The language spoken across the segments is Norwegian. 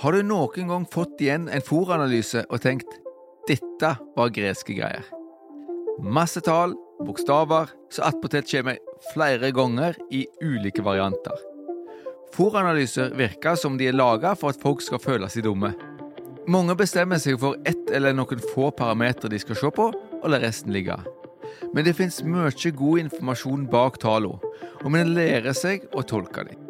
Har du noen gang fått igjen en fòranalyse og tenkt dette var greske greier? Masse tall, bokstaver, som attpåtil kommer flere ganger i ulike varianter. Fòranalyser virker som de er laga for at folk skal føle seg dumme. Mange bestemmer seg for ett eller noen få parametere de skal se på, og lar resten ligge. Men det fins mye god informasjon bak tallene, og man lærer seg å tolke dem.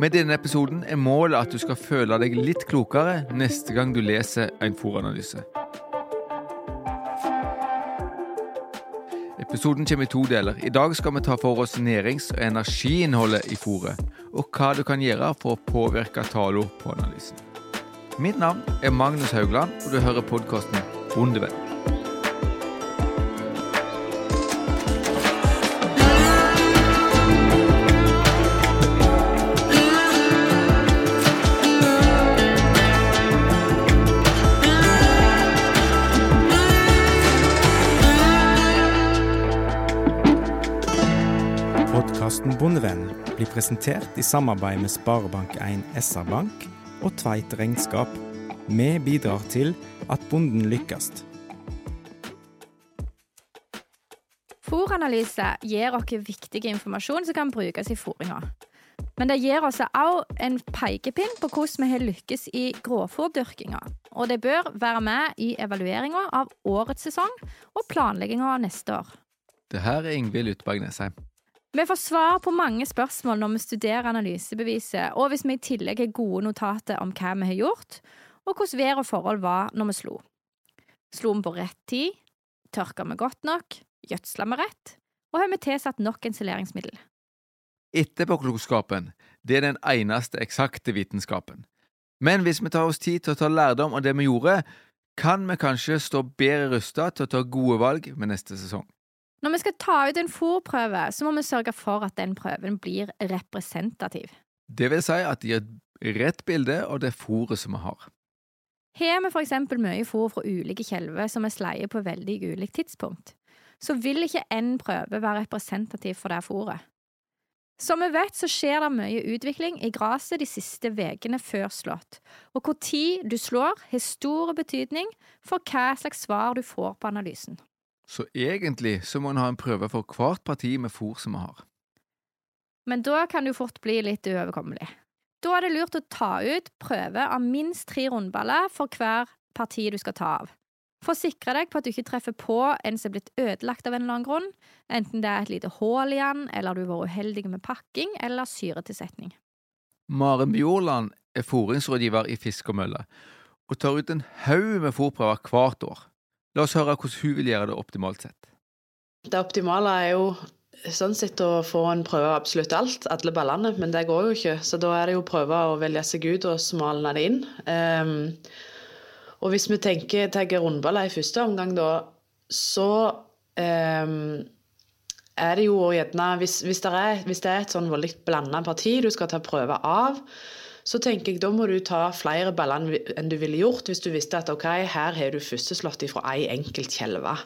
Med denne episoden er målet at du skal føle deg litt klokere neste gang du leser en fòranalyse. Episoden kommer i to deler. I dag skal vi ta for oss nærings- og energiinnholdet i fòret, og hva du kan gjøre for å påvirke tallene på analysen. Mitt navn er Magnus Haugland, og du hører podkasten Bondevenn. Podkasten Bondevennen blir presentert i samarbeid med Sparebank1 SR-Bank og Tveit Regnskap. Vi bidrar til at bonden lykkes. Fòranalyse gir oss viktig informasjon som kan brukes i fôringa. Men det gir oss òg en pekepinn på hvordan vi har lykkes i grovfòrdyrkinga. Og det bør være med i evalueringa av årets sesong og planlegginga av neste år. Det her er Ingvild Utberg Nesheim. Vi får svar på mange spørsmål når vi studerer analysebeviset, og hvis vi i tillegg har gode notater om hva vi har gjort, og hvordan vær og forhold var når vi slo. Slo vi på rett tid? Tørka vi godt nok? Gjødsla vi rett? Og har vi tilsatt nok ensileringsmiddel? Etterpåklokskapen det er den eneste eksakte vitenskapen. Men hvis vi tar oss tid til å ta lærdom av det vi gjorde, kan vi kanskje stå bedre rusta til å ta gode valg med neste sesong. Når vi skal ta ut en fòrprøve, så må vi sørge for at den prøven blir representativ. Det vil si at det gir rett bilde av det fôret som vi har. Har vi for eksempel mye fôr fra ulike kjelver som er sleier på veldig ulikt tidspunkt, så vil ikke én prøve være representativ for det fôret. Som vi vet, så skjer det mye utvikling i gresset de siste ukene før slått, og hvor tid du slår, har stor betydning for hva slags svar du får på analysen. Så egentlig så må en ha en prøve for hvert parti med fôr som vi har. Men da kan det jo fort bli litt uoverkommelig. Da er det lurt å ta ut prøve av minst tre rundballer for hver parti du skal ta av. For å sikre deg på at du ikke treffer på en som er blitt ødelagt av en eller annen grunn, enten det er et lite hull i den, eller du har vært uheldig med pakking eller syretilsetning. Maren Bjorland er fôringsrådgiver i Fisk og Mølle, og tar ut en haug med fôrprøver hvert år. La oss høre hvordan hun vil gjøre det optimalt sett. Det optimale er jo sånn sett å få en prøve absolutt alt, alle ballene, men det går jo ikke. Så da er det jo å prøve å velge seg ut og smalne det inn. Um, og hvis vi tenker tar rundballer i første omgang, da, så um, er det jo gjerne hvis, hvis, det er, hvis det er et sånn voldelig blanda parti du skal ta prøve av, så tenker jeg da må du ta flere baller enn du ville gjort hvis du visste at ok, her har du førsteslått ifra ei enkelt kjelve.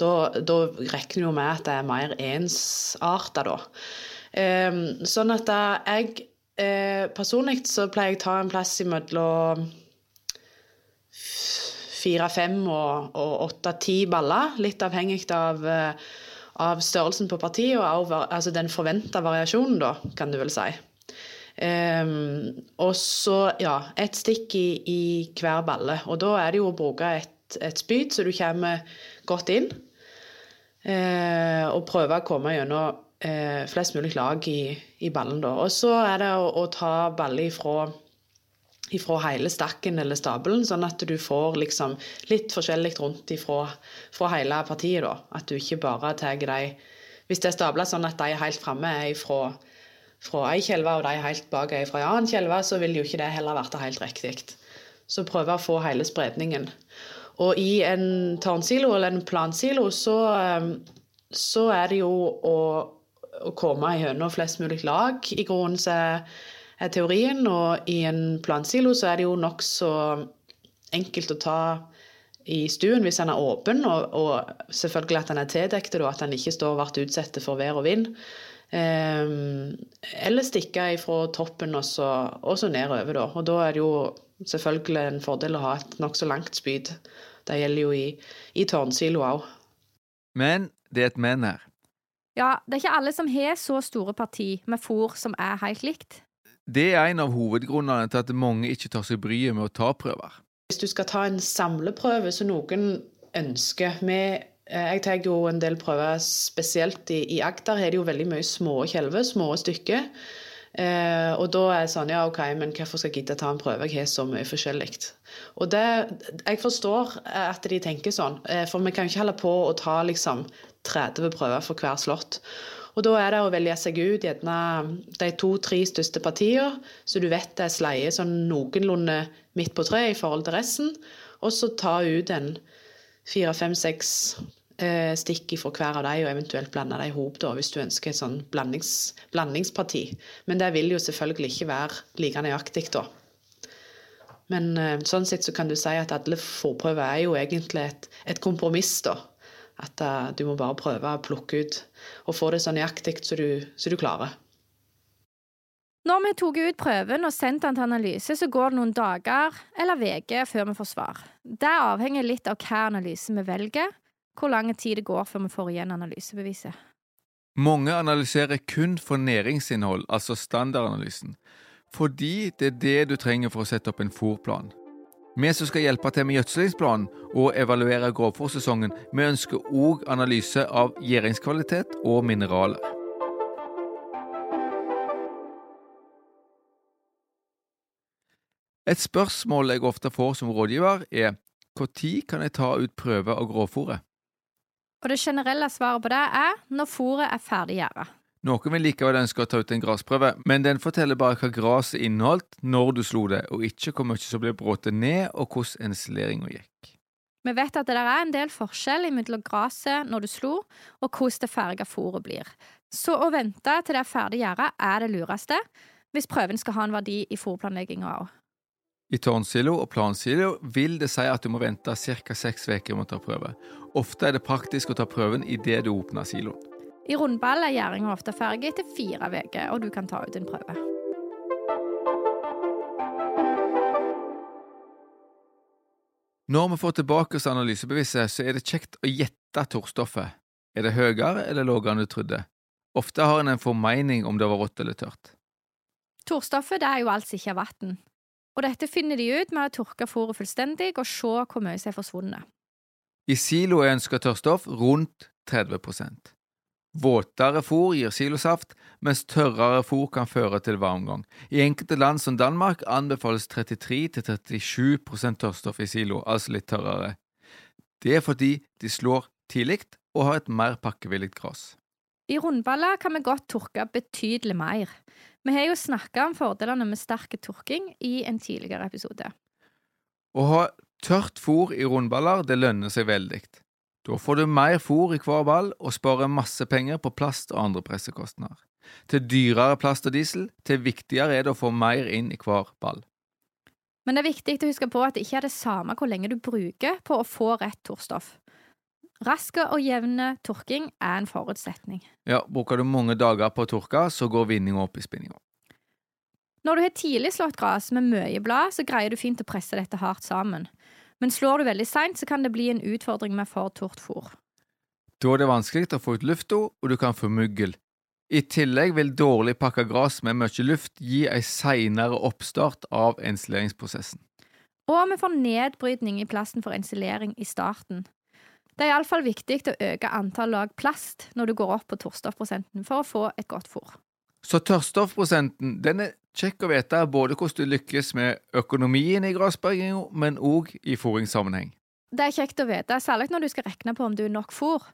Da, da regner du med at det er mer ensarta, da. Um, sånn at da jeg eh, Personlig så pleier jeg å ta en plass imellom fire-fem og åtte-ti baller, litt avhengig av, eh, av størrelsen på partiet og av, altså den forventa variasjonen, da, kan du vel si. Um, og så, ja, ett stikk i, i, hver balle. Og da er det jo å bruke et, et spyd så du kommer godt inn. Uh, og prøve å komme gjennom uh, flest mulig lag i, i ballen, da. Og så er det å, å ta baller ifra, ifra hele stakken eller stabelen, sånn at du får liksom litt forskjellig rundt ifra, fra hele partiet, da. At du ikke bare tar de Hvis det er stabla sånn at de helt framme, er ifra fra ei kjelve og de helt bak ei fra ei annen kjelve, så vil jo ikke det heller være helt riktig. Så prøve å få hele spredningen. Og i en tårnsilo eller en plansilo så, ehm, så er det jo å, å komme gjennom flest mulig lag. I grunnen så er teorien, og i en plansilo så er det jo nokså enkelt å ta i stuen hvis den er åpen, og, og selvfølgelig at den er tildekket, og at den ikke står og blir utsatt for vær og vind. Um, eller stikke fra toppen og så, og så nedover, da. Og da er det jo selvfølgelig en fordel å ha et nokså langt spyd. Det gjelder jo i, i tårnsilo òg. Men det er et men her. Ja, det er ikke alle som har så store parti med fôr som er helt likt. Det er en av hovedgrunnene til at mange ikke tar seg bryet med å ta prøver. Hvis du skal ta en samleprøve som noen ønsker med jeg tar jo en del prøver, spesielt i, i Agder er det jo veldig mye små kjelver, små stykker. Eh, og da er det sånn, ja ok, men hvorfor skal jeg gidde ta en prøve, jeg har så mye forskjellig. Og det, jeg forstår at de tenker sånn, eh, for vi kan ikke holde på å ta liksom 30 prøver for hver slott. Og da er det å velge seg ut gjerne de to-tre største partiene, så du vet det er sleie sånn noenlunde midt på treet i forhold til resten. Og så ta ut en fire, fem, seks eh, stikk fra hver av dem, og eventuelt blande dem i hvis du ønsker et sånn blandings, blandingsparti. Men det vil jo selvfølgelig ikke være like nøyaktig da. Men eh, sånn sett så kan du si at alle forprøver er jo egentlig et, et kompromiss, da at uh, du må bare prøve å plukke ut og få det så nøyaktig som du, du, klarer. Når vi tok ut prøven og sendte den til analyse, så går det noen dager eller uker før vi får svar. Det avhenger litt av hva analyse vi velger, hvor lang tid det går før vi får igjen analysebeviset. Mange analyserer kun for næringsinnhold, altså standardanalysen, fordi det er det du trenger for å sette opp en fòrplan. Vi som skal hjelpe til med gjødslingsplanen og evaluere grovfòrsesongen, vi ønsker òg analyse av gjæringskvalitet og mineraler. Et spørsmål jeg ofte får som rådgiver, er når kan jeg ta ut prøve av grovfòret? Og det generelle svaret på det er når fôret er ferdig gjæra. Noen vil likevel ønske å ta ut en grasprøve, men den forteller bare hva gresset inneholdt når du slo det, og ikke hvor mye som ble brått ned, og hvordan ensileringa gikk. Vi vet at det er en del forskjell mellom gresset når du slo, og hvordan det farga fôret blir. Så å vente til det er ferdig gjæra er det lureste, hvis prøven skal ha en verdi i fôrplanlegginga òg. I tårnsilo og plansilo vil det si at du må vente ca. seks uker med å ta prøve. Ofte er det praktisk å ta prøven idet du åpner siloen. I rundball er gjæringa ofte ferdig etter fire uker, og du kan ta ut en prøve. Når vi får tilbake oss analysebeviset, så er det kjekt å gjette torstoffet. Er det høyere eller lavere enn du trodde? Ofte har en en formening om det var rått eller tørt. Torstoffet er jo altså ikke vann, og dette finner de ut med å tørke fôret fullstendig og se hvor mye som er forsvunnet. I silo er ønska tørrstoff rundt 30% Våtere fôr gir silosaft, mens tørrere fôr kan føre til varmgang. I enkelte land som Danmark anbefales 33-37% tørrstoff i silo, altså litt tørrere. Det er fordi de slår tidlig og har et mer pakkevillig gress. I rundballer kan vi godt tørke betydelig mer. Vi har jo snakka om fordelene med sterk tørking i en tidligere episode. Å ha tørt fôr i rundballer det lønner seg veldig. Da får du mer fôr i hver ball og sparer masse penger på plast og andre pressekostnader. Til dyrere plast og diesel, til viktigere er det å få mer inn i hver ball. Men det er viktig å huske på at det ikke er det samme hvor lenge du bruker på å få rett torstoff. Rask og jevne tørking er en forutsetning. Ja, Bruker du mange dager på å tørke, så går vinninga opp i spinninga. Når du har tidlig slått gress med mye blad, så greier du fint å presse dette hardt sammen. Men slår du veldig seint, så kan det bli en utfordring med for tørt fôr. Da er det vanskelig å få ut lufta, og du kan få muggel. I tillegg vil dårlig pakka gress med mye luft gi en seinere oppstart av ensileringsprosessen. Og vi får nedbrytning i plassen for ensilering i starten. Det er iallfall viktig å øke antall lag plast når du går opp på tørrstoffprosenten for å få et godt fôr. Så tørrstoffprosenten den er kjekk å vite både hvordan du lykkes med økonomien i grasberginga, men òg i fôringssammenheng. Det er kjekt å vite, særlig når du skal regne på om du er nok fôr,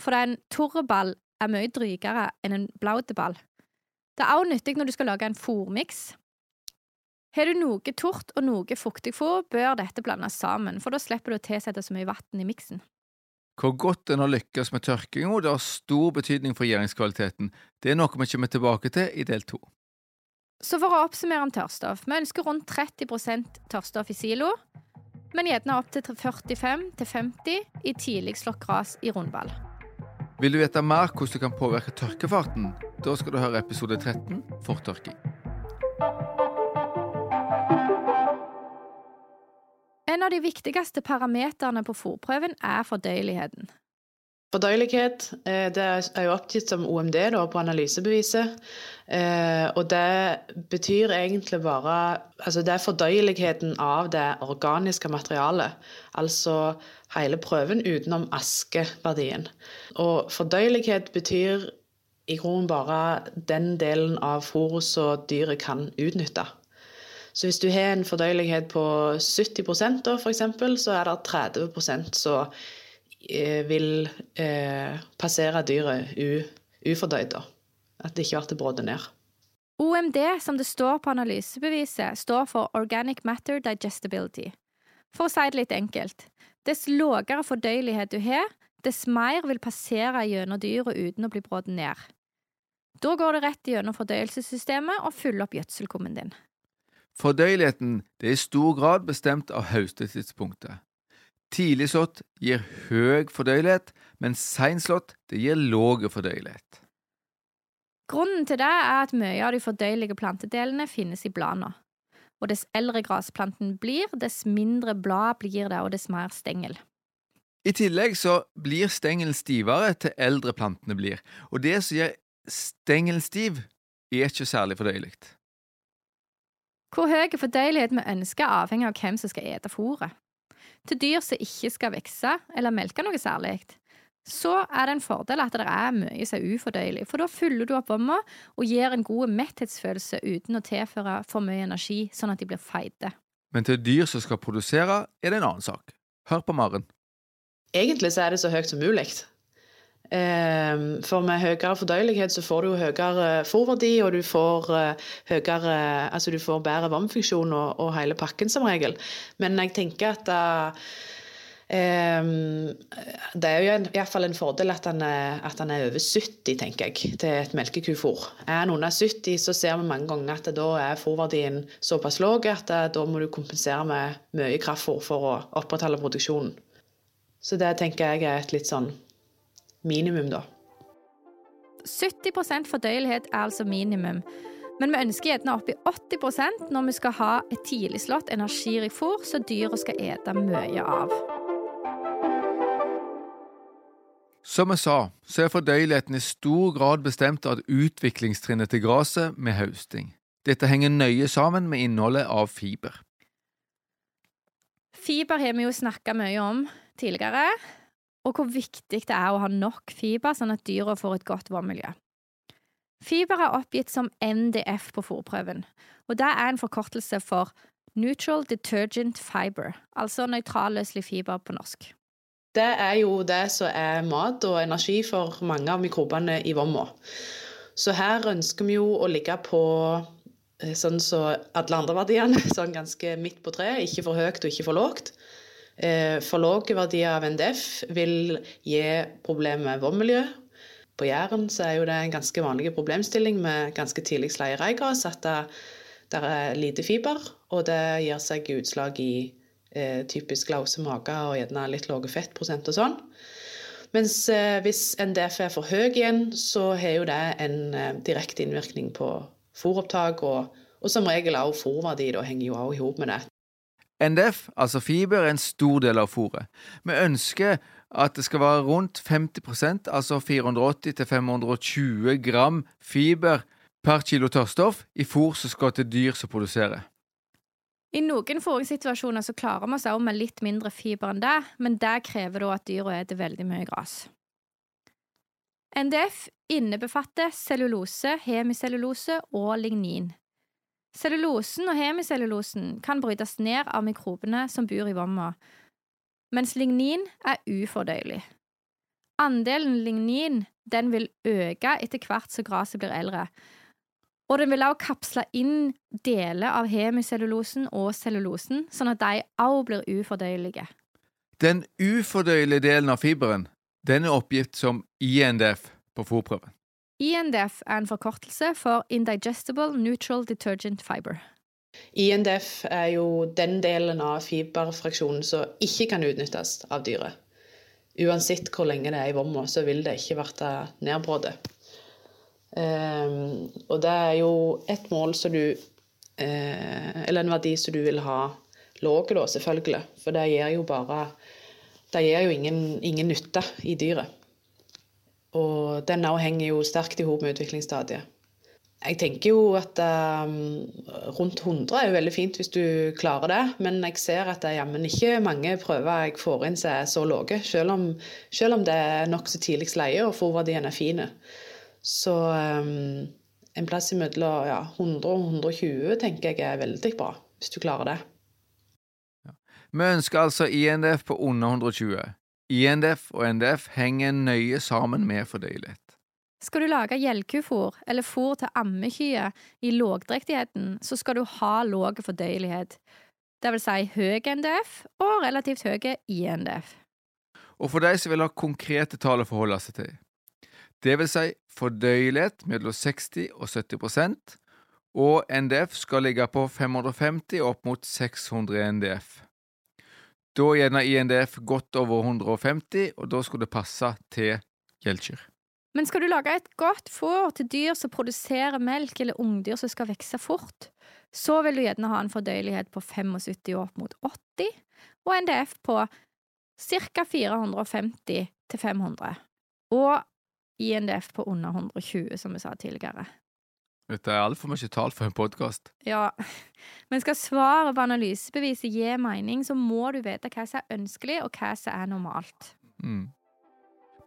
for en torreball er mye drygere enn en blauteball. Det er òg nyttig når du skal lage en fôrmiks. Har du noe tort og noe fuktig fôr, bør dette blandes sammen, for da slipper du å tilsette så mye vann i miksen. Hvor godt en har lykkes med tørkinga, det har stor betydning for gjæringskvaliteten. Det er noe vi kommer tilbake til i del to. Så for å oppsummere om tørrstoff. Vi ønsker rundt 30% tørrstoff i silo. men gjerne opp til 45-50 i tidlig slått gras i rundball. Vil du vite mer hvordan du kan påvirke tørkefarten? Da skal du høre episode 13 fortørking. En av de viktigste parameterne på fòrprøven er fordøyeligheten. Fordøyelighet eh, det er jo oppgitt som OMD da, på analysebeviset. Eh, og det betyr egentlig bare Altså det er fordøyeligheten av det organiske materialet. Altså hele prøven utenom askeverdien. Og fordøyelighet betyr i grunnen bare den delen av fôret som dyret kan utnytte. Så hvis du har en fordøyelighet på 70% da, f.eks., så er det 30% som Eh, vil eh, passere dyret ufordøyd. At det ikke blir brådd ned. OMD, som det står på analysebeviset, står for Organic Matter Digestibility. For å si det litt enkelt, dess lavere fordøyelighet du har, dess mer vil passere gjennom dyret uten å bli brådd ned. Da går det rett gjennom fordøyelsessystemet og fyller opp gjødselkummen din. Fordøyeligheten er i stor grad bestemt av høstetidspunktet. Tidlig slått gir høy fordøyelighet, mens sein slått gir låg fordøyelighet. Grunnen til det er at mye av de fordøyelige plantedelene finnes i bladene. Og dess eldre grasplanten blir, dess mindre blad blir det, og dess mer stengel. I tillegg så blir stengelen stivere til eldre plantene blir, og det som gjør stengelen stiv, er ikke særlig fordøyelig. Hvor høy fordøyelighet vi ønsker, avhenger av hvem som skal ete fôret til dyr som ikke skal vokse eller melke noe særlig, så er det en fordel at det er mye som er ufordøyelig, for da fyller du opp vomma og gir en god metthetsfølelse uten å tilføre for mye energi, sånn at de blir feite. Men til dyr som skal produsere, er det en annen sak. Hør på Maren. Egentlig så er det så høyt som mulig. Ehm, for med høyere fordøyelighet så får du jo høyere fôrverdi, og du får, eh, høyere, altså du får bedre vannfunksjon og, og, hele pakken som regel. Men jeg tenker at um, det er jo iallfall en fordel at han, er, at han, er, over 70, tenker jeg, til et melkekufôr. Er han under 70, så ser vi mange ganger at da er fôrverdien såpass lav at da må du kompensere med mye kraftfôr for å opprettholde produksjonen. Så det tenker jeg er et litt sånn minimum, da. 70 fordøyelighet er altså minimum. Men vi ønsker gjerne opp i 80% når vi skal ha et tidligslått energirikt fôr som dyra skal ete mye av. Som jeg sa, så er fordøyeligheten i stor grad bestemt av utviklingstrinnet til gresset med høsting. Dette henger nøye sammen med innholdet av fiber. Fiber har vi jo snakka mye om tidligere og hvor viktig det er å ha nok fiber, sånn at dyra får et godt vannmiljø. Fiber er oppgitt som NDF på fòrprøven, og det er en forkortelse for Neutral Detergent Fiber, altså nøytralløselig fiber på norsk. Det er jo det som er mat og energi for mange av mikrobene i vomma. Så her ønsker vi jo å ligge på eh, sånn som så alle andre verdiene, sånn ganske midt på treet, ikke for høyt og ikke for lågt. Eh, for lave verdier av NDF vil gi problemer med vannmiljø. På Jæren er det en ganske vanlig problemstilling med ganske tidlig sleiereigras at det, det, er lite fiber, og det gir seg utslag i eh, typisk lause mager og gjerne litt lave fettprosent og sånn. Mens eh, hvis NDF er for høy igjen, så har jo det en eh, direkte innvirkning på fôropptak, og, og som regel også fôrverdi da henger jo også i hop med det. NDF, altså fiber, er en stor del av fôret. Vi ønsker at det skal være rundt 50% altså 480-520 gram fiber per kilo tørrstoff i fôr som skal til dyr som produserer. I noen fôringssituasjoner så klarer vi oss også med litt mindre fiber enn det, men det krever da at dyra spiser veldig mye gress. NDF innebefatter cellulose, hemicellulose og lignin. Cellulosen og hemicellulosen kan brytes ned av mikrobene som bor i vomma, mens lignin er ufordøyelig. Andelen lignin den vil øke etter hvert som gresset blir eldre, og den vil også kapsle inn deler av hemicellulosen og cellulosen, sånn at de også blir ufordøyelige. Den ufordøyelige delen av fiberen den er oppgitt som INDF på fòrprøven. INDF er en forkortelse for Indigestible Neutral Detergent Fiber. INDF er jo den delen av fiberfraksjonen som ikke kan utnyttes av dyret. Uansett hvor lenge det er i vomma, så vil det ikke bli nedbrutt. Um, og det er jo et mål som du uh, Eller en verdi som du vil ha lav, selvfølgelig. For det gir jo bare Det gir jo ingen, ingen nytte i dyret. Og den òg henger jo sterkt i hop med utviklingsstadiet. Jeg tenker jo at um, rundt 100 er jo veldig fint hvis du klarer det, men jeg ser at det er jammen ikke mange prøver jeg får inn som er så lave, selv selv om det er nokså tidlig leie og fòrverdien er fin. Så um, en plass imellom ja, 100 og 120 tenker jeg er veldig bra, hvis du klarer det. Vi ønsker altså INDF på under 120. INDF og NDF henger nøye sammen med fordøyelighet. Skal du lage gjellkufôr eller fôr til ammekyer i lågdrektigheten, så skal du ha låg fordøyelighet, det vil si høy NDF og relativt høy INDF. Og for de som vil ha konkrete tall å forholde seg til, det vil si fordøyelighet mellom 60 og 70% og NDF skal ligge på 550 opp mot 600 NDF. Da er gjerne INDF godt over 150, og da skulle det passe til gjeldkyr. Men skal du lage et godt fôr til dyr som produserer melk, eller ungdyr som skal vokse fort, så vil du gjerne ha en fordøyelighet på 75 opp mot 80, og NDF på ca. 450 til 500, og INDF på under 120, som vi sa tidligere. Dette er altfor mye tall for en podkast. Ja, men skal svaret på analysebeviset gi mening, så må du vite hva som er ønskelig, og hva som er normalt. Mm.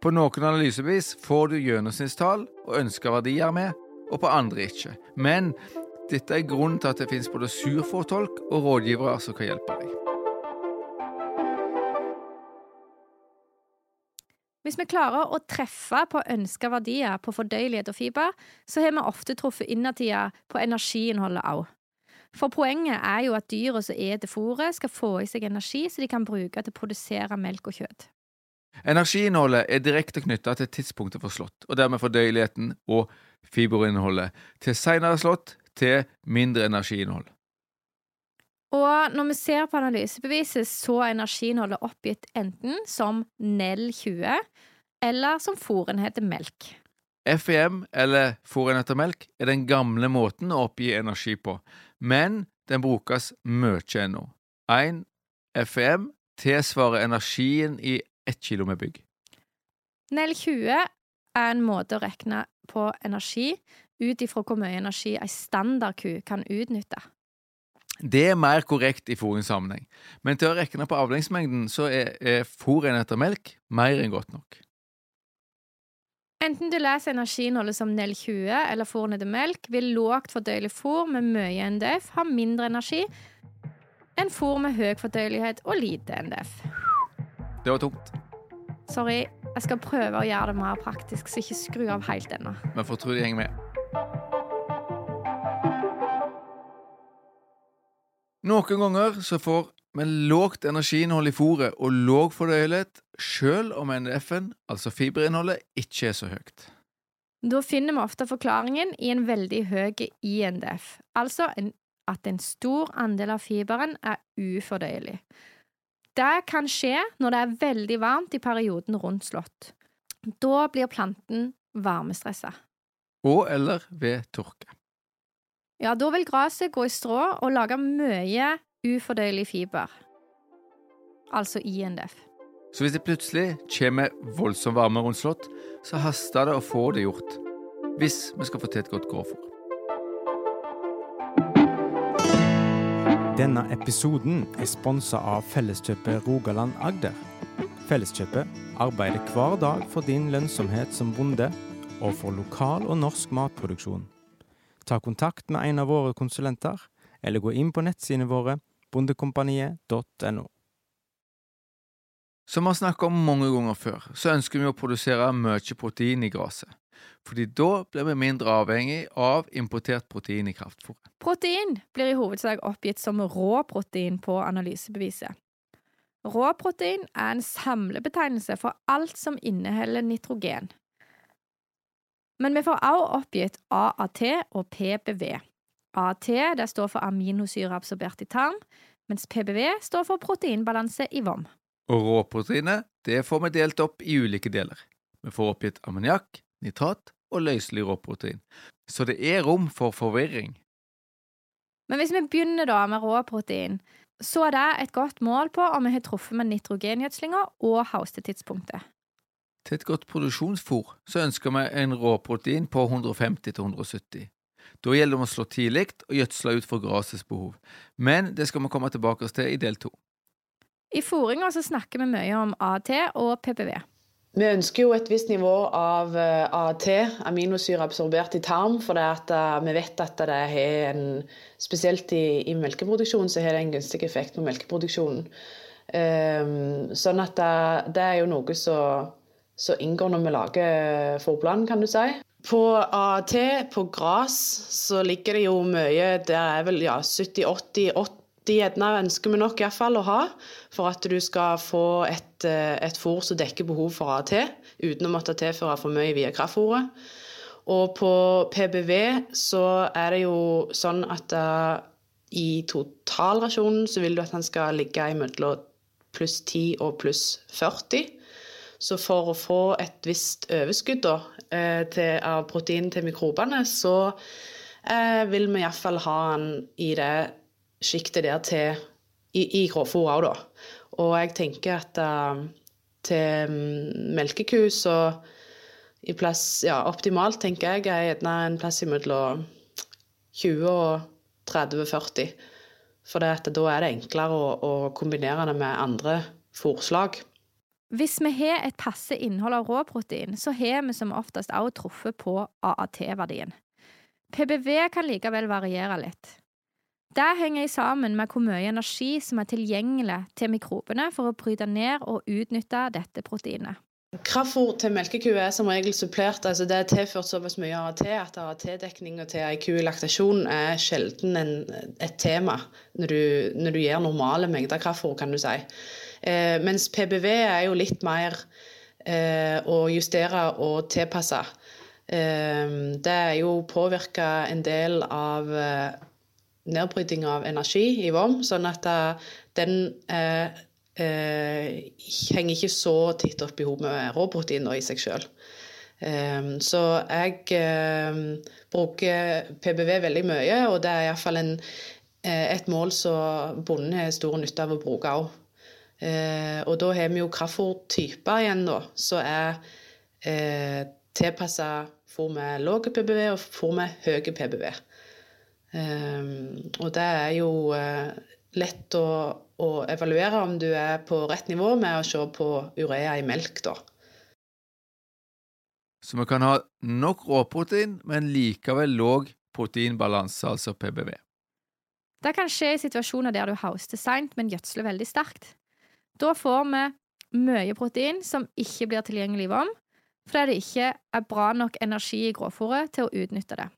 På noen analysebevis får du gjennomsnittstall og ønska verdier med, og på andre ikke. Men dette er grunnen til at det finnes både surfortolk og rådgivere som kan hjelpe deg. Hvis vi klarer å treffe på ønska verdier på fordøyelighet og fiber, så har vi ofte truffet innertida på energiinnholdet òg. For poenget er jo at dyra som eter fôret, skal få i seg energi så de kan bruke til å produsere melk og kjøtt. Energiinnholdet er direkte knytta til tidspunktet for slått, og dermed fordøyeligheten og fiberinnholdet. Til seinere slått til mindre energiinnhold. Og når vi ser på analysebeviset, så er energiinnholdet oppgitt enten som NEL20 eller som fôrenhet melk. FEM, eller fôrenhet melk, er den gamle måten å oppgi energi på, men den brukes mye ennå. 1 FEM tilsvarer energien i ett kilo med bygg. NEL 20 er en måte å regne på energi ut ifra hvor mye energi ei standardku kan utnytte. Det er mer korrekt i fôringssammenheng, men til å regne på avlingsmengden så er, er fôrenheter melk mer enn godt nok. Enten du leser energiinnholdet som NEL 20 eller fôrnede melk, vil lågt fordøyelig fôr med mye NDF ha mindre energi enn fôr med høy fordøyelighet og lite NDF. Det var tungt. Sorry. Jeg skal prøve å gjøre det mer praktisk, så ikke skru av helt ennå. Men får tro de henger med. Noen ganger så får vi lågt energiinnhold i fôret og låg fordøyelighet, selv om NDF-en, altså fiberinnholdet, ikke er så høyt. Da finner vi ofte forklaringen i en veldig høy INDF, altså en, at en stor andel av fiberen er ufordøyelig. Det kan skje når det er veldig varmt i perioden rundt slått. Da blir planten varmestressa. Og eller ved tørke. Ja, da vil gresset gå i strå og lage mye ufordøyelig fiber, altså INDF. Så hvis det plutselig kommer voldsom varme rundt slått, så haster det å få det gjort. Hvis vi skal få til et godt grovfôr. Denne episoden er sponsa av Felleskjøpet Rogaland Agder. Felleskjøpet arbeider hver dag for din lønnsomhet som bonde, og for lokal og norsk matproduksjon. Ta kontakt med en av våre konsulenter, eller gå inn på nettsidene våre bondekompaniet.no. Som vi har snakket om mange ganger før, så ønsker vi å produsere mye protein i gresset fordi da blir vi mindre avhengig av importert protein i kraftfôret. Protein blir i hovedsak oppgitt som råprotein på analysebeviset. Råprotein er en samlebetegnelse for alt som inneholder nitrogen. Men vi får også oppgitt AAT og PBV. AAT står for aminosyre absorbert i tarm, mens PBV står for proteinbalanse i vom. Og råproteinet det får vi delt opp i ulike deler. Vi får oppgitt ammoniakk, nitrat og løselig råprotein, så det er rom for forvirring. Men hvis vi begynner da med råprotein, så er det et godt mål på om vi har truffet med nitrogengjødslinga og haustetidspunktet. Til et godt produksjonsfôr så ønsker vi en råprotein på 150-170. Da gjelder det å slå tidlig og gjødsle ut for grasets behov, men det skal vi komme tilbake til i del to. I fôringa så snakker vi mye om AT og PPV. Vi ønsker jo et visst nivå av eh, AT, aminosyre absorbert i tarm, for at, uh, vi vet at det har en Spesielt i, i melkeproduksjonen så har det en gunstig effekt på melkeproduksjonen. Um, sånn at det, det, er jo noe som inngår når vi lager forplanen, kan du si. På AT, på gras, så ligger det jo mye Det er vel ja, 70-80-80 gjerne ønsker vi nok iallfall å ha, for at du skal få et, eh, et fôr som dekker behov for AT, uten å måtte tilføre for mye via kraftfôret. Og på PBV så er det jo sånn at uh, i totalrasjonen så vil du at den skal ligge mellom pluss 10 og pluss 40. Så for å få et visst overskudd da, uh, til, av protein til mikrobene, så eh, vil vi iallfall ha den i det sjiktet der til i, i grovfôr òg, da. Og jeg tenker at uh, til melkeku så i plass Ja, optimalt, tenker jeg, er gjerne en plass imellom 20 og 30-40. For da er det enklere å, å kombinere det med andre fôrslag. Hvis vi har et passe innhold av råprotein, så har vi som oftest også truffet på AAT-verdien. PBV kan likevel variere litt. Det henger sammen med hvor mye energi som er tilgjengelig til mikrobene for å bryte ned og utnytte dette proteinet. Kraftfôr til melkeku er som regel supplert. altså Det er tilført såpass mye AAT at AT-dekninga til ei ku i laktasjon er sjelden en, et tema når du, når du gir normale mengder kraftfôr, kan du si. Eh, mens PBV er jo litt mer eh, å justere og tilpasse. Eh, det er jo påvirka en del av nedbryting av energi i vom, sånn at den henger ikke så tett opp i hop med råprotein i seg sjøl. Um, så jeg bruker PBV veldig mye, og det er iallfall en, et mål som bonden har stor nytte av å bruke òg. Og da har vi jo kraftfôrtyper igjen, da, som er eh, tilpassa fôr med lav PBV og fôr med høy PBV. Eh, og det er jo eh, lett å, å, evaluere om du er på rett nivå med å se på urea i melk, da. Så vi kan ha nok råprotein, men likevel låg proteinbalanse, altså PBV. Det kan skje i situasjoner der du hauster seint, men gjødsler veldig sterkt. Da får vi mye protein som ikke blir tilgjengelig i vom, fordi det ikke er bra nok energi i gråfòret til å utnytte det.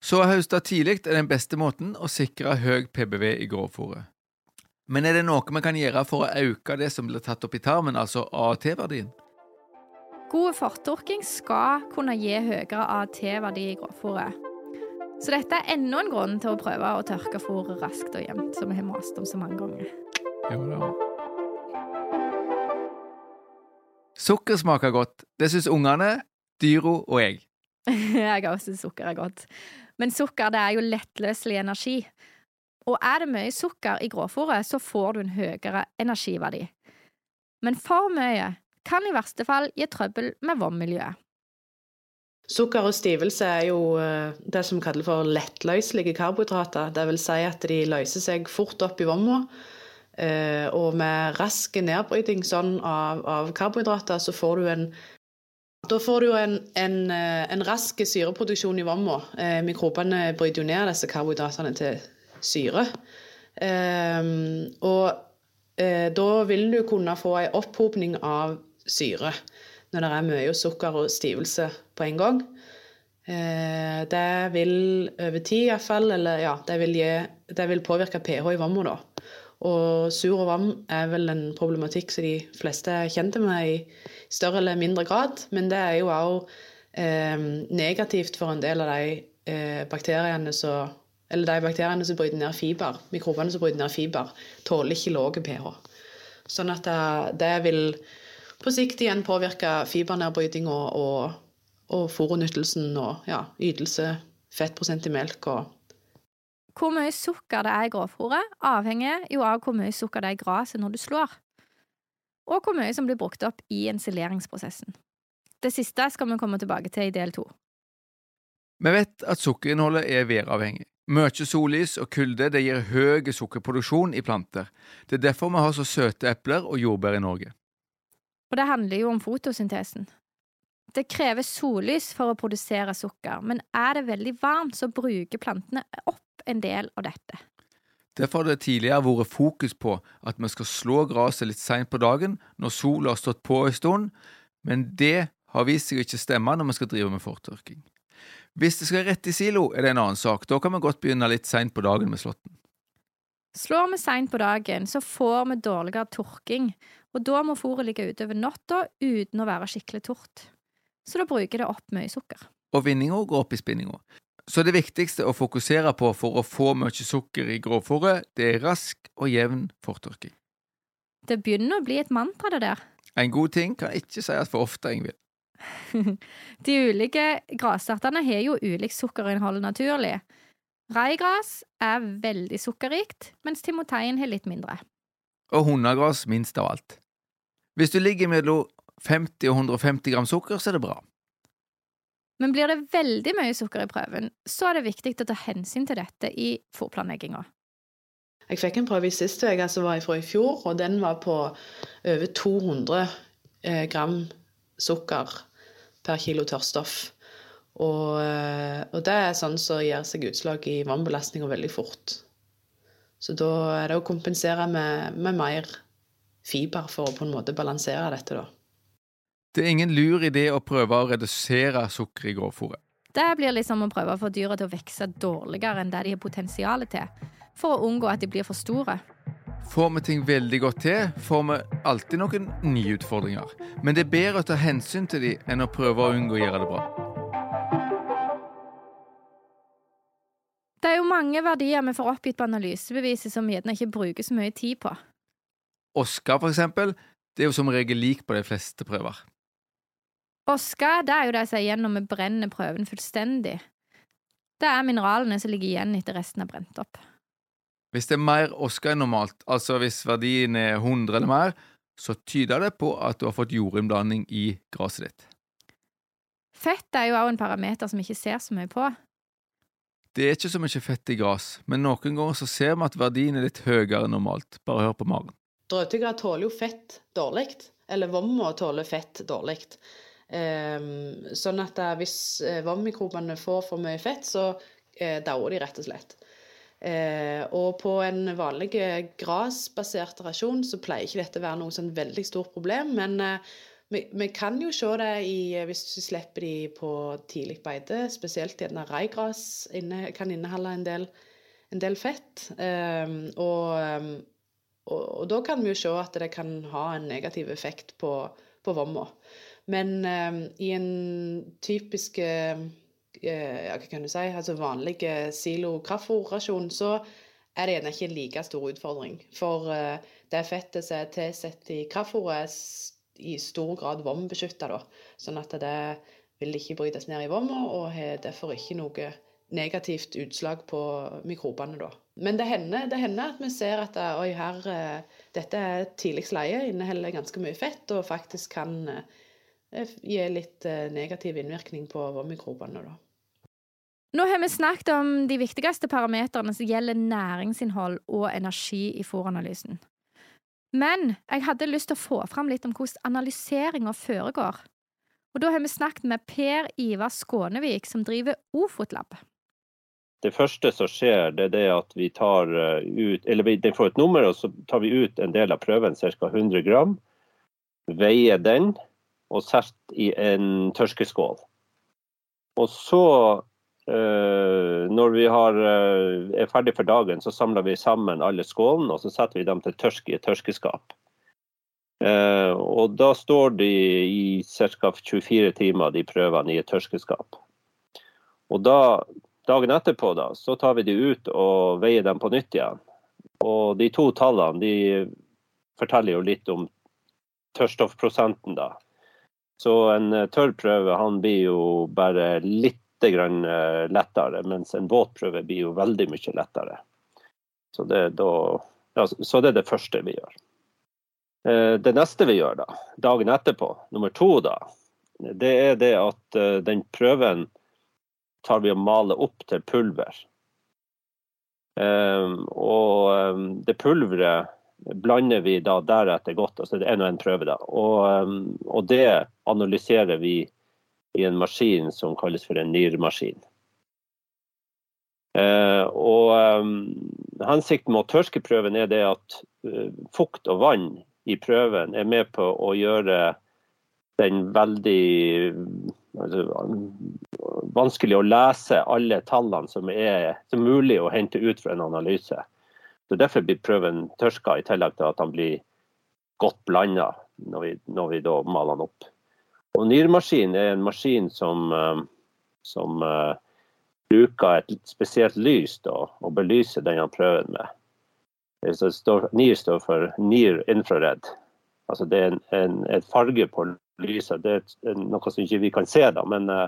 Så å høste tidlig er den beste måten å sikre høy PBV i gråfòret. Men er det noe vi kan gjøre for å øke det som blir tatt opp i tarmen, altså AAT-verdien? God fortorking skal kunne gi høyere AAT-verdi i gråfòret. Så dette er enda en grunn til å prøve å tørke fôret raskt og jevnt, som vi har mast om så mange ganger. Jo da. Sukker smaker godt. Det syns ungene, dyro og jeg. jeg også syns sukker er godt. Men sukker det er jo lettløselig energi. Og er det mye sukker i grovfòret, så får du en høyere energiverdi. Men for mye kan i verste fall gi trøbbel med vannmiljøet. Sukker og stivelse er jo eh, det som kalles for lettløselige karbohydrater. Det vil si at de løser seg fort opp i vomma. Eh, og med rask nedbryting sånn av, av karbohydrater, så får du en da får du en, en, eh, en rask syreproduksjon i vomma. Eh, mikrobene bryter jo ned disse karbohydratene til syre. Eh, og da vil du kunne få en opphopning av syre når det er mye sukker og stivelse på en gang. Det vil over tid iallfall, eller ja, det vil, gi, det vil påvirke pH i vomma, da. Og sur og vann er vel en problematikk som de fleste er kjente med i større eller mindre grad. Men det er jo òg eh, negativt for en del av de eh, bakteriene som eller de bakteriene som bryter ned fiber, mikrobene som bryter ned fiber, tåler ikke lave pH. Sånn at det, det, vil på sikt igjen påvirke fibernedbrytinga og, og, og fòrutnyttelsen og ja, ytelse, fettprosent i melk og Hvor mye sukker det er i grovfòret, avhenger jo av hvor mye sukker det er i gresset når du slår, og hvor mye som blir brukt opp i ensileringsprosessen. Det siste skal vi komme tilbake til i del to. Vi vet at sukkerinnholdet er væravhengig. Mye sollys og kulde det gir høy sukkerproduksjon i planter. Det er derfor vi har så søte epler og jordbær i Norge. Og det handler jo om fotosyntesen. Det krever sollys for å produsere sukker, men er det veldig varmt, så bruker plantene opp en del av dette. Derfor har det tidligere vært fokus på at vi skal slå gresset litt seint på dagen, når sola har stått på en stund, men det har vist seg ikke stemme når vi skal drive med fortørking. Hvis det skal rett i silo, er det en annen sak. Da kan vi godt begynne litt seint på dagen med slåtten. Slår vi seint på dagen, så får vi dårligere tørking, og da må fôret ligge ute over natta uten å være skikkelig tørt. Så da bruker det opp mye sukker. Og vinninga går opp i spinninga. Så det viktigste å fokusere på for å få mye sukker i grovfòret, det er rask og jevn fortørking. Det begynner å bli et mantra, det der. En god ting kan ikke sies for ofte, Ingvild. De ulike grasartene har jo ulikt sukkerinnhold naturlig. Raigras er veldig sukkerrikt, mens timoteien har litt mindre. Og hundegras minst av alt. Hvis du ligger mellom 50 og 150 gram sukker, så er det bra. Men blir det veldig mye sukker i prøven, så er det viktig å ta hensyn til dette i fòrplanlegginga. Jeg fikk en prøve i sist uke som var fra i fjor, og den var på over 200 eh, gram sukker per kilo tørrstoff. Og, eh, og, det er sånn som gir seg utslag i vannbelastninga veldig fort. Så da er det å kompensere med, med, mer fiber for å på en måte balansere dette, da. Det er ingen lur idé å prøve å redusere sukker i grovfòret. Det blir liksom å prøve å få dyra til å vokse dårligere enn det de har potensial til, for å unngå at de blir for store. Får vi ting veldig godt til, får vi alltid noen nye utfordringer. Men det er bedre å ta hensyn til dem enn å prøve å unngå å gjøre det bra. Det er jo mange verdier vi får oppgitt på analysebeviset som vi gjerne ikke bruker så mye tid på. Oskar, for eksempel, det er jo som regel lik på de fleste prøver. Oska det er jo det som er igjen når vi brenner prøven fullstendig. Det er mineralene som ligger igjen etter resten er brent opp. Hvis det er mer oska enn normalt, altså hvis verdien er 100 eller mer, så tyder det på at du har fått jordinnblanding i gresset ditt. Fett er jo også en parameter som vi ikke ser så mye på. Det er ikke så mye fett i gress, men noen ganger så ser vi at verdien er litt høyere enn normalt. Bare hør på magen. Drøvtyggere tåler jo fett dårlig, eller vomma tåler fett dårlig. Um, sånn at eh, hvis uh, vommikrobene får for mye fett, så uh, dauer de rett og slett. Eh, og på en vanlig grasbasert rasjon så pleier ikke dette å være noe sånn veldig stort problem, men vi, vi, kan jo se det i, hvis vi slipper de på tidlig beite, spesielt gjerne raigras inne, kan inneholde en del, en del fett. Eh, og, um, og, og, da kan vi jo se at det kan ha en negativ effekt på, på vomma. Men um, i en typisk uh, ja, hva kan du si, altså vanlig silo-kraftfòrrasjon, så er det gjerne ikke en like stor utfordring. For uh, det fettet som er tilsatt i kraftfòret, er i stor grad vombeskytta. Sånn at det vil ikke brytes ned i vomma, og har derfor ikke noe negativt utslag på mikrobene, da. Men det hender, det hender at vi ser at oi, her, dette er tidlig leie, inneholder ganske mye fett og faktisk kan Eh, gir litt eh, negativ innvirkning på mikrobene. Da. Nå har vi snakket om de viktigste parametrene som gjelder næringsinnhold og energi i fòranalysen. Men jeg hadde lyst til å få fram litt om hvordan analyseringa foregår. Og da har vi snakket med Per Ivar Skånevik, som driver Ofotlab. Det første som skjer, det er det at vi tar eh, ut Eller vi får et nummer, og så tar vi ut en del av prøven, ca. 100 gram. Veier den og satt i en tørkeskål. Og så, eh, når vi har, eh, er ferdig for dagen, så samler vi sammen alle skålene og så setter vi dem til tørk i et tørkeskap. Eh, og da står de i ca. 24 timer, de prøvene, i et tørkeskap. Og da dagen etterpå da, så tar vi de ut og veier dem på nytt igjen. Og de to tallene de forteller jo litt om tørrstoffprosenten, da. Så en eh, tørr prøve han blir jo bare litt grann eh, lettere, mens en våt prøve blir jo veldig mye lettere. Så det, da, ja, så det er det første vi gjør. Eh, det neste vi gjør da, dagen etterpå, nummer to, da, det er det at den prøven tar vi og maler opp til pulver. Og det pulveret blander vi da deretter godt. altså Det er nå en prøve, da. Og, um, og, det analyserer vi i en maskin som kalles for en NIR-maskin. Uh, og um, Hensikten med å tørke prøven er det at uh, fukt og vann i prøven er med på å gjøre den veldig altså, vanskelig å lese alle tallene som er som mulig å hente ut fra en analyse. Så Derfor blir prøven tørska, i tillegg til at han blir godt blanda når, når, vi da maler den opp. Og Nyrmaskin er en maskin som, eh, som uh, bruker et spesielt lys da, og belyser den han prøver med. Så står, NIR står for NIR infrared. Altså det er en, en, et farge på lyset. Det er noe som ikke vi kan se, da, men, uh,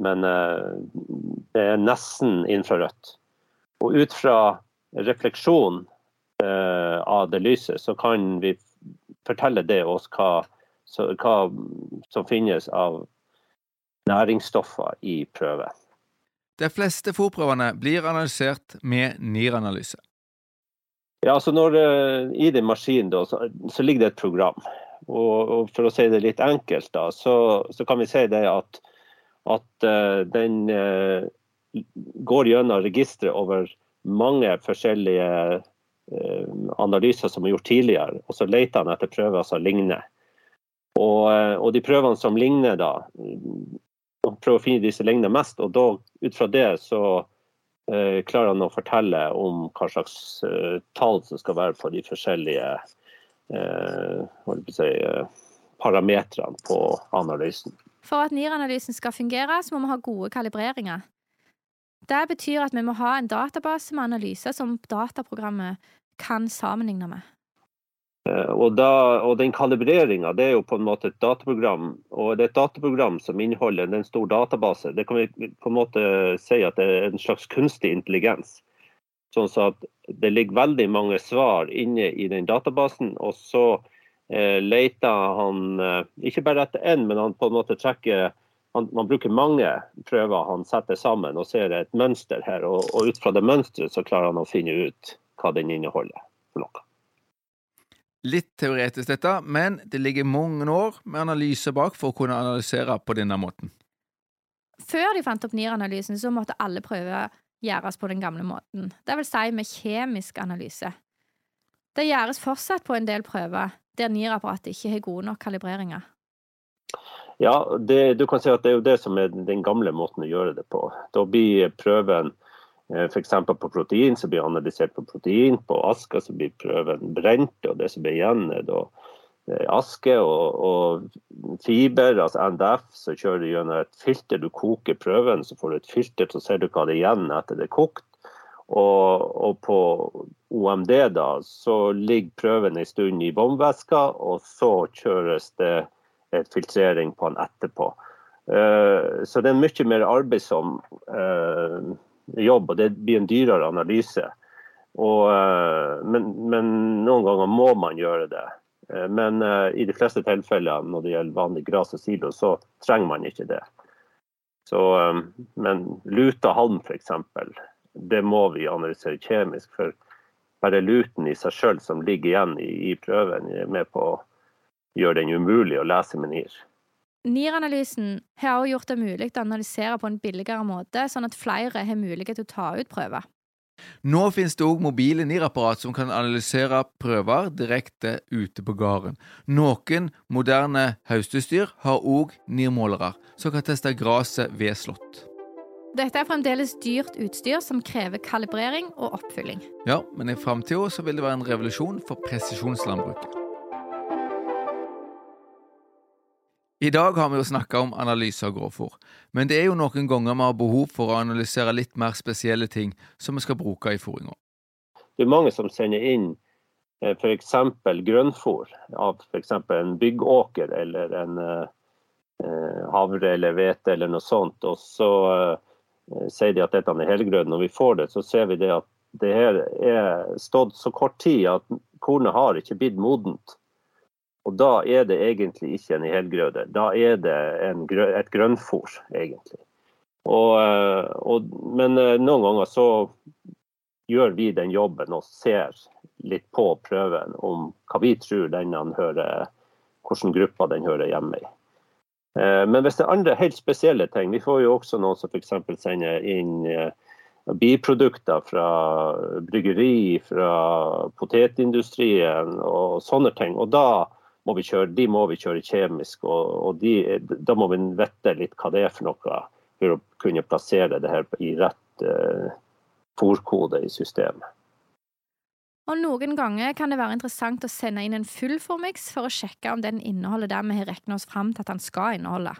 men det er nesten infrarødt. Og ut fra refleksjon eh, av det lyset, så kan vi fortelle det oss hva, så, hva som finnes av næringsstoffer i prøven. De fleste fòrprøvene blir analysert med NIR-analyse. Ja, altså når, uh, I den maskinen da, så, så, ligger det et program. Og, og, For å si det litt enkelt, da, så, så kan vi si det at, at uh, den uh, går gjennom registeret over mange forskjellige eh, analyser som er gjort tidligere, og så leter han etter prøver som ligner. Og, eh, og de prøvene som ligner, da, prøver å finne de som ligner mest, og da, ut fra det så eh, klarer han å fortelle om hva slags eh, tall som skal være på de forskjellige eh, si, eh, parametrene på analysen. For at NIR-analysen skal fungere, så må vi ha gode kalibreringer. Det betyr at vi må ha en database med analyser som dataprogrammet kan sammenligne med. Eh, og, da, og Den kalibreringa er jo på en måte et dataprogram og det er et dataprogram som inneholder en stor database. Det kan vi på en måte si at det er en slags kunstig intelligens. Sånn at Det ligger veldig mange svar inne i den databasen. og så eh, leter han eh, ikke bare etter én, men han på en måte trekker han, man bruker mange prøver han setter sammen og ser et mønster her. Og, og ut fra det mønsteret så klarer han å finne ut hva den inneholder for noe. Litt teoretisk dette, men det ligger mange år med analyse bak for å kunne analysere på denne måten. Før de fant opp NIR-analysen, så måtte alle prøver gjøres på den gamle måten. Det vil si med kjemisk analyse. Det gjøres fortsatt på en del prøver der NIR-apparatet ikke har gode nok kalibreringer. Ja, det, du kan si at det er jo det som er den gamle måten å gjøre det på. Da blir prøven eh, F.eks. på protein så blir analysert på protein. På aska så blir prøven brent, og det som blir igjen er da eh, aske og, og, fiber, altså NDF, så kjører du gjennom et filter. Du koker prøven, så får du et filter, så ser du hva det er igjen etter det er kokt. Og, og, på OMD da, så ligger prøven en stund i vannvæska, og så kjøres det et filtrering på den etterpå. Eh, så det er en mye mer arbeidsom eh, jobb, og det blir en dyrere analyse. Og, eh, men, men, noen ganger må man gjøre det. Men i de fleste tilfeller når det gjelder vanlig gras og silo, så trenger man ikke det. Så, men luta halm f.eks., det må vi analysere kjemisk. For bare luten i seg sjøl som ligger igjen i, i prøven, er med på å gjør den umulig å lese med NIR. NIR-analysen har også gjort det mulig å analysere på en billigere måte, sånn at flere har mulighet til å ta ut prøver. Nå finnes det òg mobile NIR-apparat som kan analysere prøver direkte ute på gården. Noen moderne høstestyr har òg NIR-målere som kan teste gresset ved slått. Dette er fremdeles dyrt utstyr som krever kalibrering og oppfylling. Ja, men i framtida vil det være en revolusjon for presisjonslandbruket. I dag har vi jo snakka om analyse av grovfòr, men det er jo noen ganger vi har behov for å analysere litt mer spesielle ting som vi skal bruke i fôringa. Det er mange som sender inn f.eks. grønnfôr av f.eks. en byggåker eller en eh, havre eller hvete eller noe sånt. Og så eh, sier de at dette er helgrønn. Når vi får det, så ser vi det at det her er stått så kort tid at kornet har ikke blitt modent. Og da er det egentlig ikke en helgrøde. Da er det en, et grønnfòr, egentlig. Og, eh, og, men noen ganger så gjør vi den jobben og ser litt på prøven om hva vi tror denne hører, hvilken gruppe den hører hjemme i. Eh, men hvis det er andre helt spesielle ting Vi får jo også noen som f.eks. sender inn eh, biprodukter fra bryggeri, fra potetindustrien og sånne ting. Og da må vi kjøre, de må vi kjøre kjemisk, og, og de, da må vi vite litt hva det er for noe for å kunne plassere det her i rett uh, fòrkode i systemet. Og Noen ganger kan det være interessant å sende inn en full formix for å sjekke om den inneholder det vi har regna oss fram til at den skal inneholde.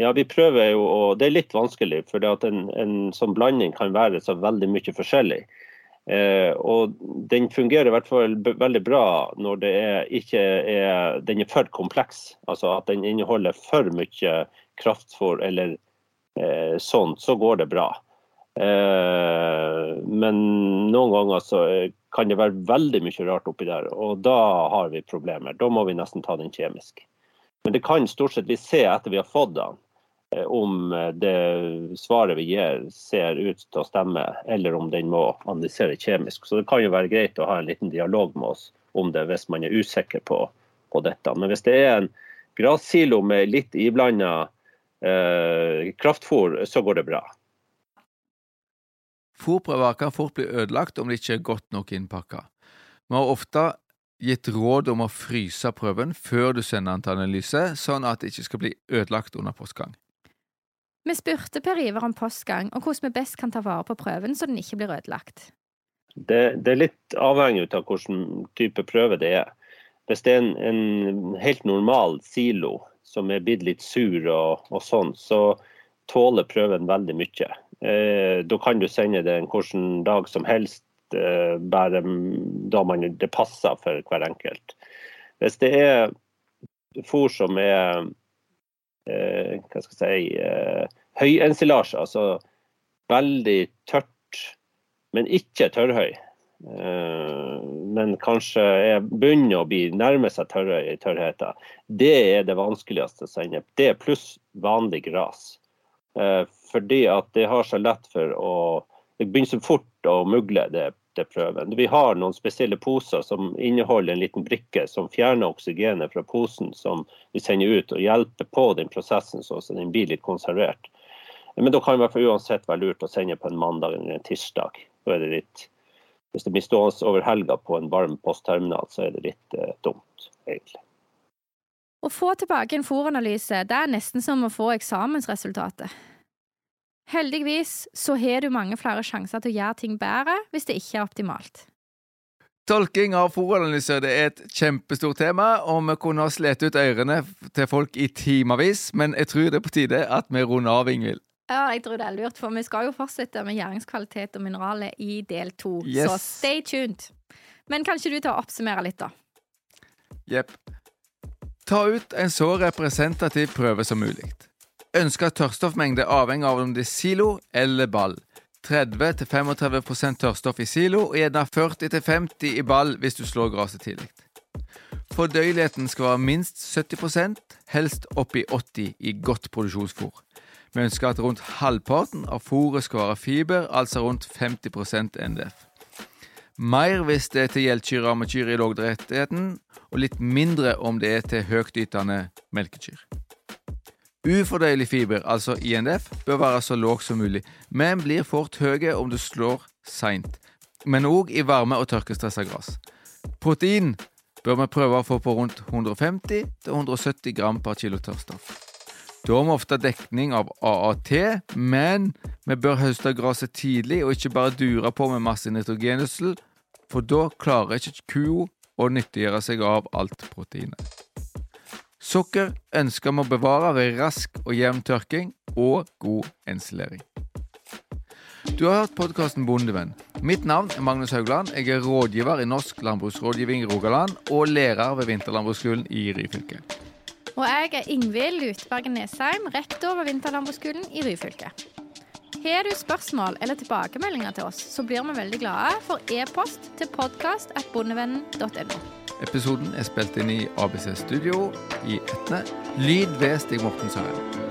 Ja, vi prøver jo, og det er litt vanskelig, for en, en sånn blanding kan være så veldig mye forskjellig. Eh, og den fungerer i hvert fall veldig bra når det er, ikke er, den er for kompleks. Altså at den inneholder for mye kraftfôr eller eh, sånt, så går det bra. Eh, men noen ganger så kan det være veldig mye rart oppi der, og da har vi problemer. Da må vi nesten ta den kjemisk. Men det kan stort sett vi se etter vi har fått den, eh, om det svaret vi gir ser ut til å stemme, eller om den må analysere kjemisk. Så det kan jo være greit å ha en liten dialog med oss om det hvis man er usikker på, på dette. Men hvis det er en grassilo med litt iblanda eh, kraftfôr, så går det bra. Fôrprøver kan fort bli ødelagt om de ikke er godt nok innpakka. Vi har ofte gitt råd om å fryse prøven før du sender den til analyse, sånn at det ikke skal bli ødelagt under postgang. Vi spurte Per Ivar om postgang og hvordan vi best kan ta vare på prøven så den ikke blir ødelagt. Det, det er litt avhengig av hvilken type prøve det er. Hvis det er en, en helt normal silo som er blitt litt sur og, og sånn, så tåler prøven veldig mye. Eh, da kan du sende det en hvilken dag som helst, eh, bare da man, det passer for hver enkelt. Hvis det er fôr som er eh, hva skal jeg si, eh, altså veldig tørt, men ikke tørrhøy, eh, men kanskje er begynner å bli nærme seg tørrhøy i tørrheten, det er det vanskeligste å sende. Det pluss vanlig gras. Eh, fordi at det har så lett for å Det begynner så fort å mugle det, det prøven. Vi har noen spesielle poser som inneholder en liten brikke som fjerner oksygenet fra posen som vi sender ut, og hjelper på den prosessen så den blir litt konservert. Men da kan det uansett være lurt å sende på en mandag eller en tirsdag. Da er det litt, hvis det blir stående over helga på en varm postterminal, så er det litt eh, dumt, egentlig. Å få tilbake en fòranalyse, det er nesten som å få eksamensresultatet. Heldigvis så har du mange flere sjanser til å gjøre ting bedre hvis det ikke er optimalt. Tolking av fòranalyser er et kjempestort tema, og vi kunne ha slitt ut ørene til folk i timevis, men jeg tror det er på tide at vi runder av, Ingvild. Ja, jeg tror det er lurt, for vi skal jo fortsette med gjæringskvalitet og mineraler i del to, yes. så stay tuned. Men kan ikke du ta og oppsummere litt, da? Jepp. Ta ut en så representativ prøve som mulig. Ønska tørrstoffmengde avhenger av om det er silo eller ball. 30-35% tørrstoff i silo og gjerne 40-50 i ball hvis du slår gresset tidlig. Fordøyeligheten skal være minst 70% helst opp i 80 i godt produksjonsfôr. Vi ønsker at rundt halvparten av fôret skal være fiber, altså rundt 50 NDF. Mer hvis det er til gjeldkyr og ammekyr i lågdrettigheten, og litt mindre om det er til høytytende melkekyr. Ufordøyelig fiber, altså INF, bør være så låg som mulig, men blir fort høye om du slår seint. Men òg i varme- og tørkestressa gress. Protein bør vi prøve å få på rundt 150-170 gram per kilo tørrstoff. Da har vi ofte dekning av AAT, men vi bør høste gresset tidlig og ikke bare dure på med masse nitrogenussel, for da klarer ikke kua å nyttiggjøre seg av alt proteinet. Sukker ønsker vi å bevare ved rask og jevn tørking og god ensilering. Du har hørt podkasten Bondevenn. Mitt navn er Magnus Haugland. Jeg er rådgiver i Norsk landbruksrådgivning i Rogaland og lærer ved Vinterlandbruksskolen i Ryfylke. Og jeg er Ingvild Lutbergen Nesheim, rektor ved Vinterlandbruksskolen i Ryfylke. Har du spørsmål eller tilbakemeldinger til oss, så blir vi veldig glade for e-post til podkast.bondevennen.no. Episoden er spilt inn i ABC Studio i Etne. Lyd ved Stig Morten Søren.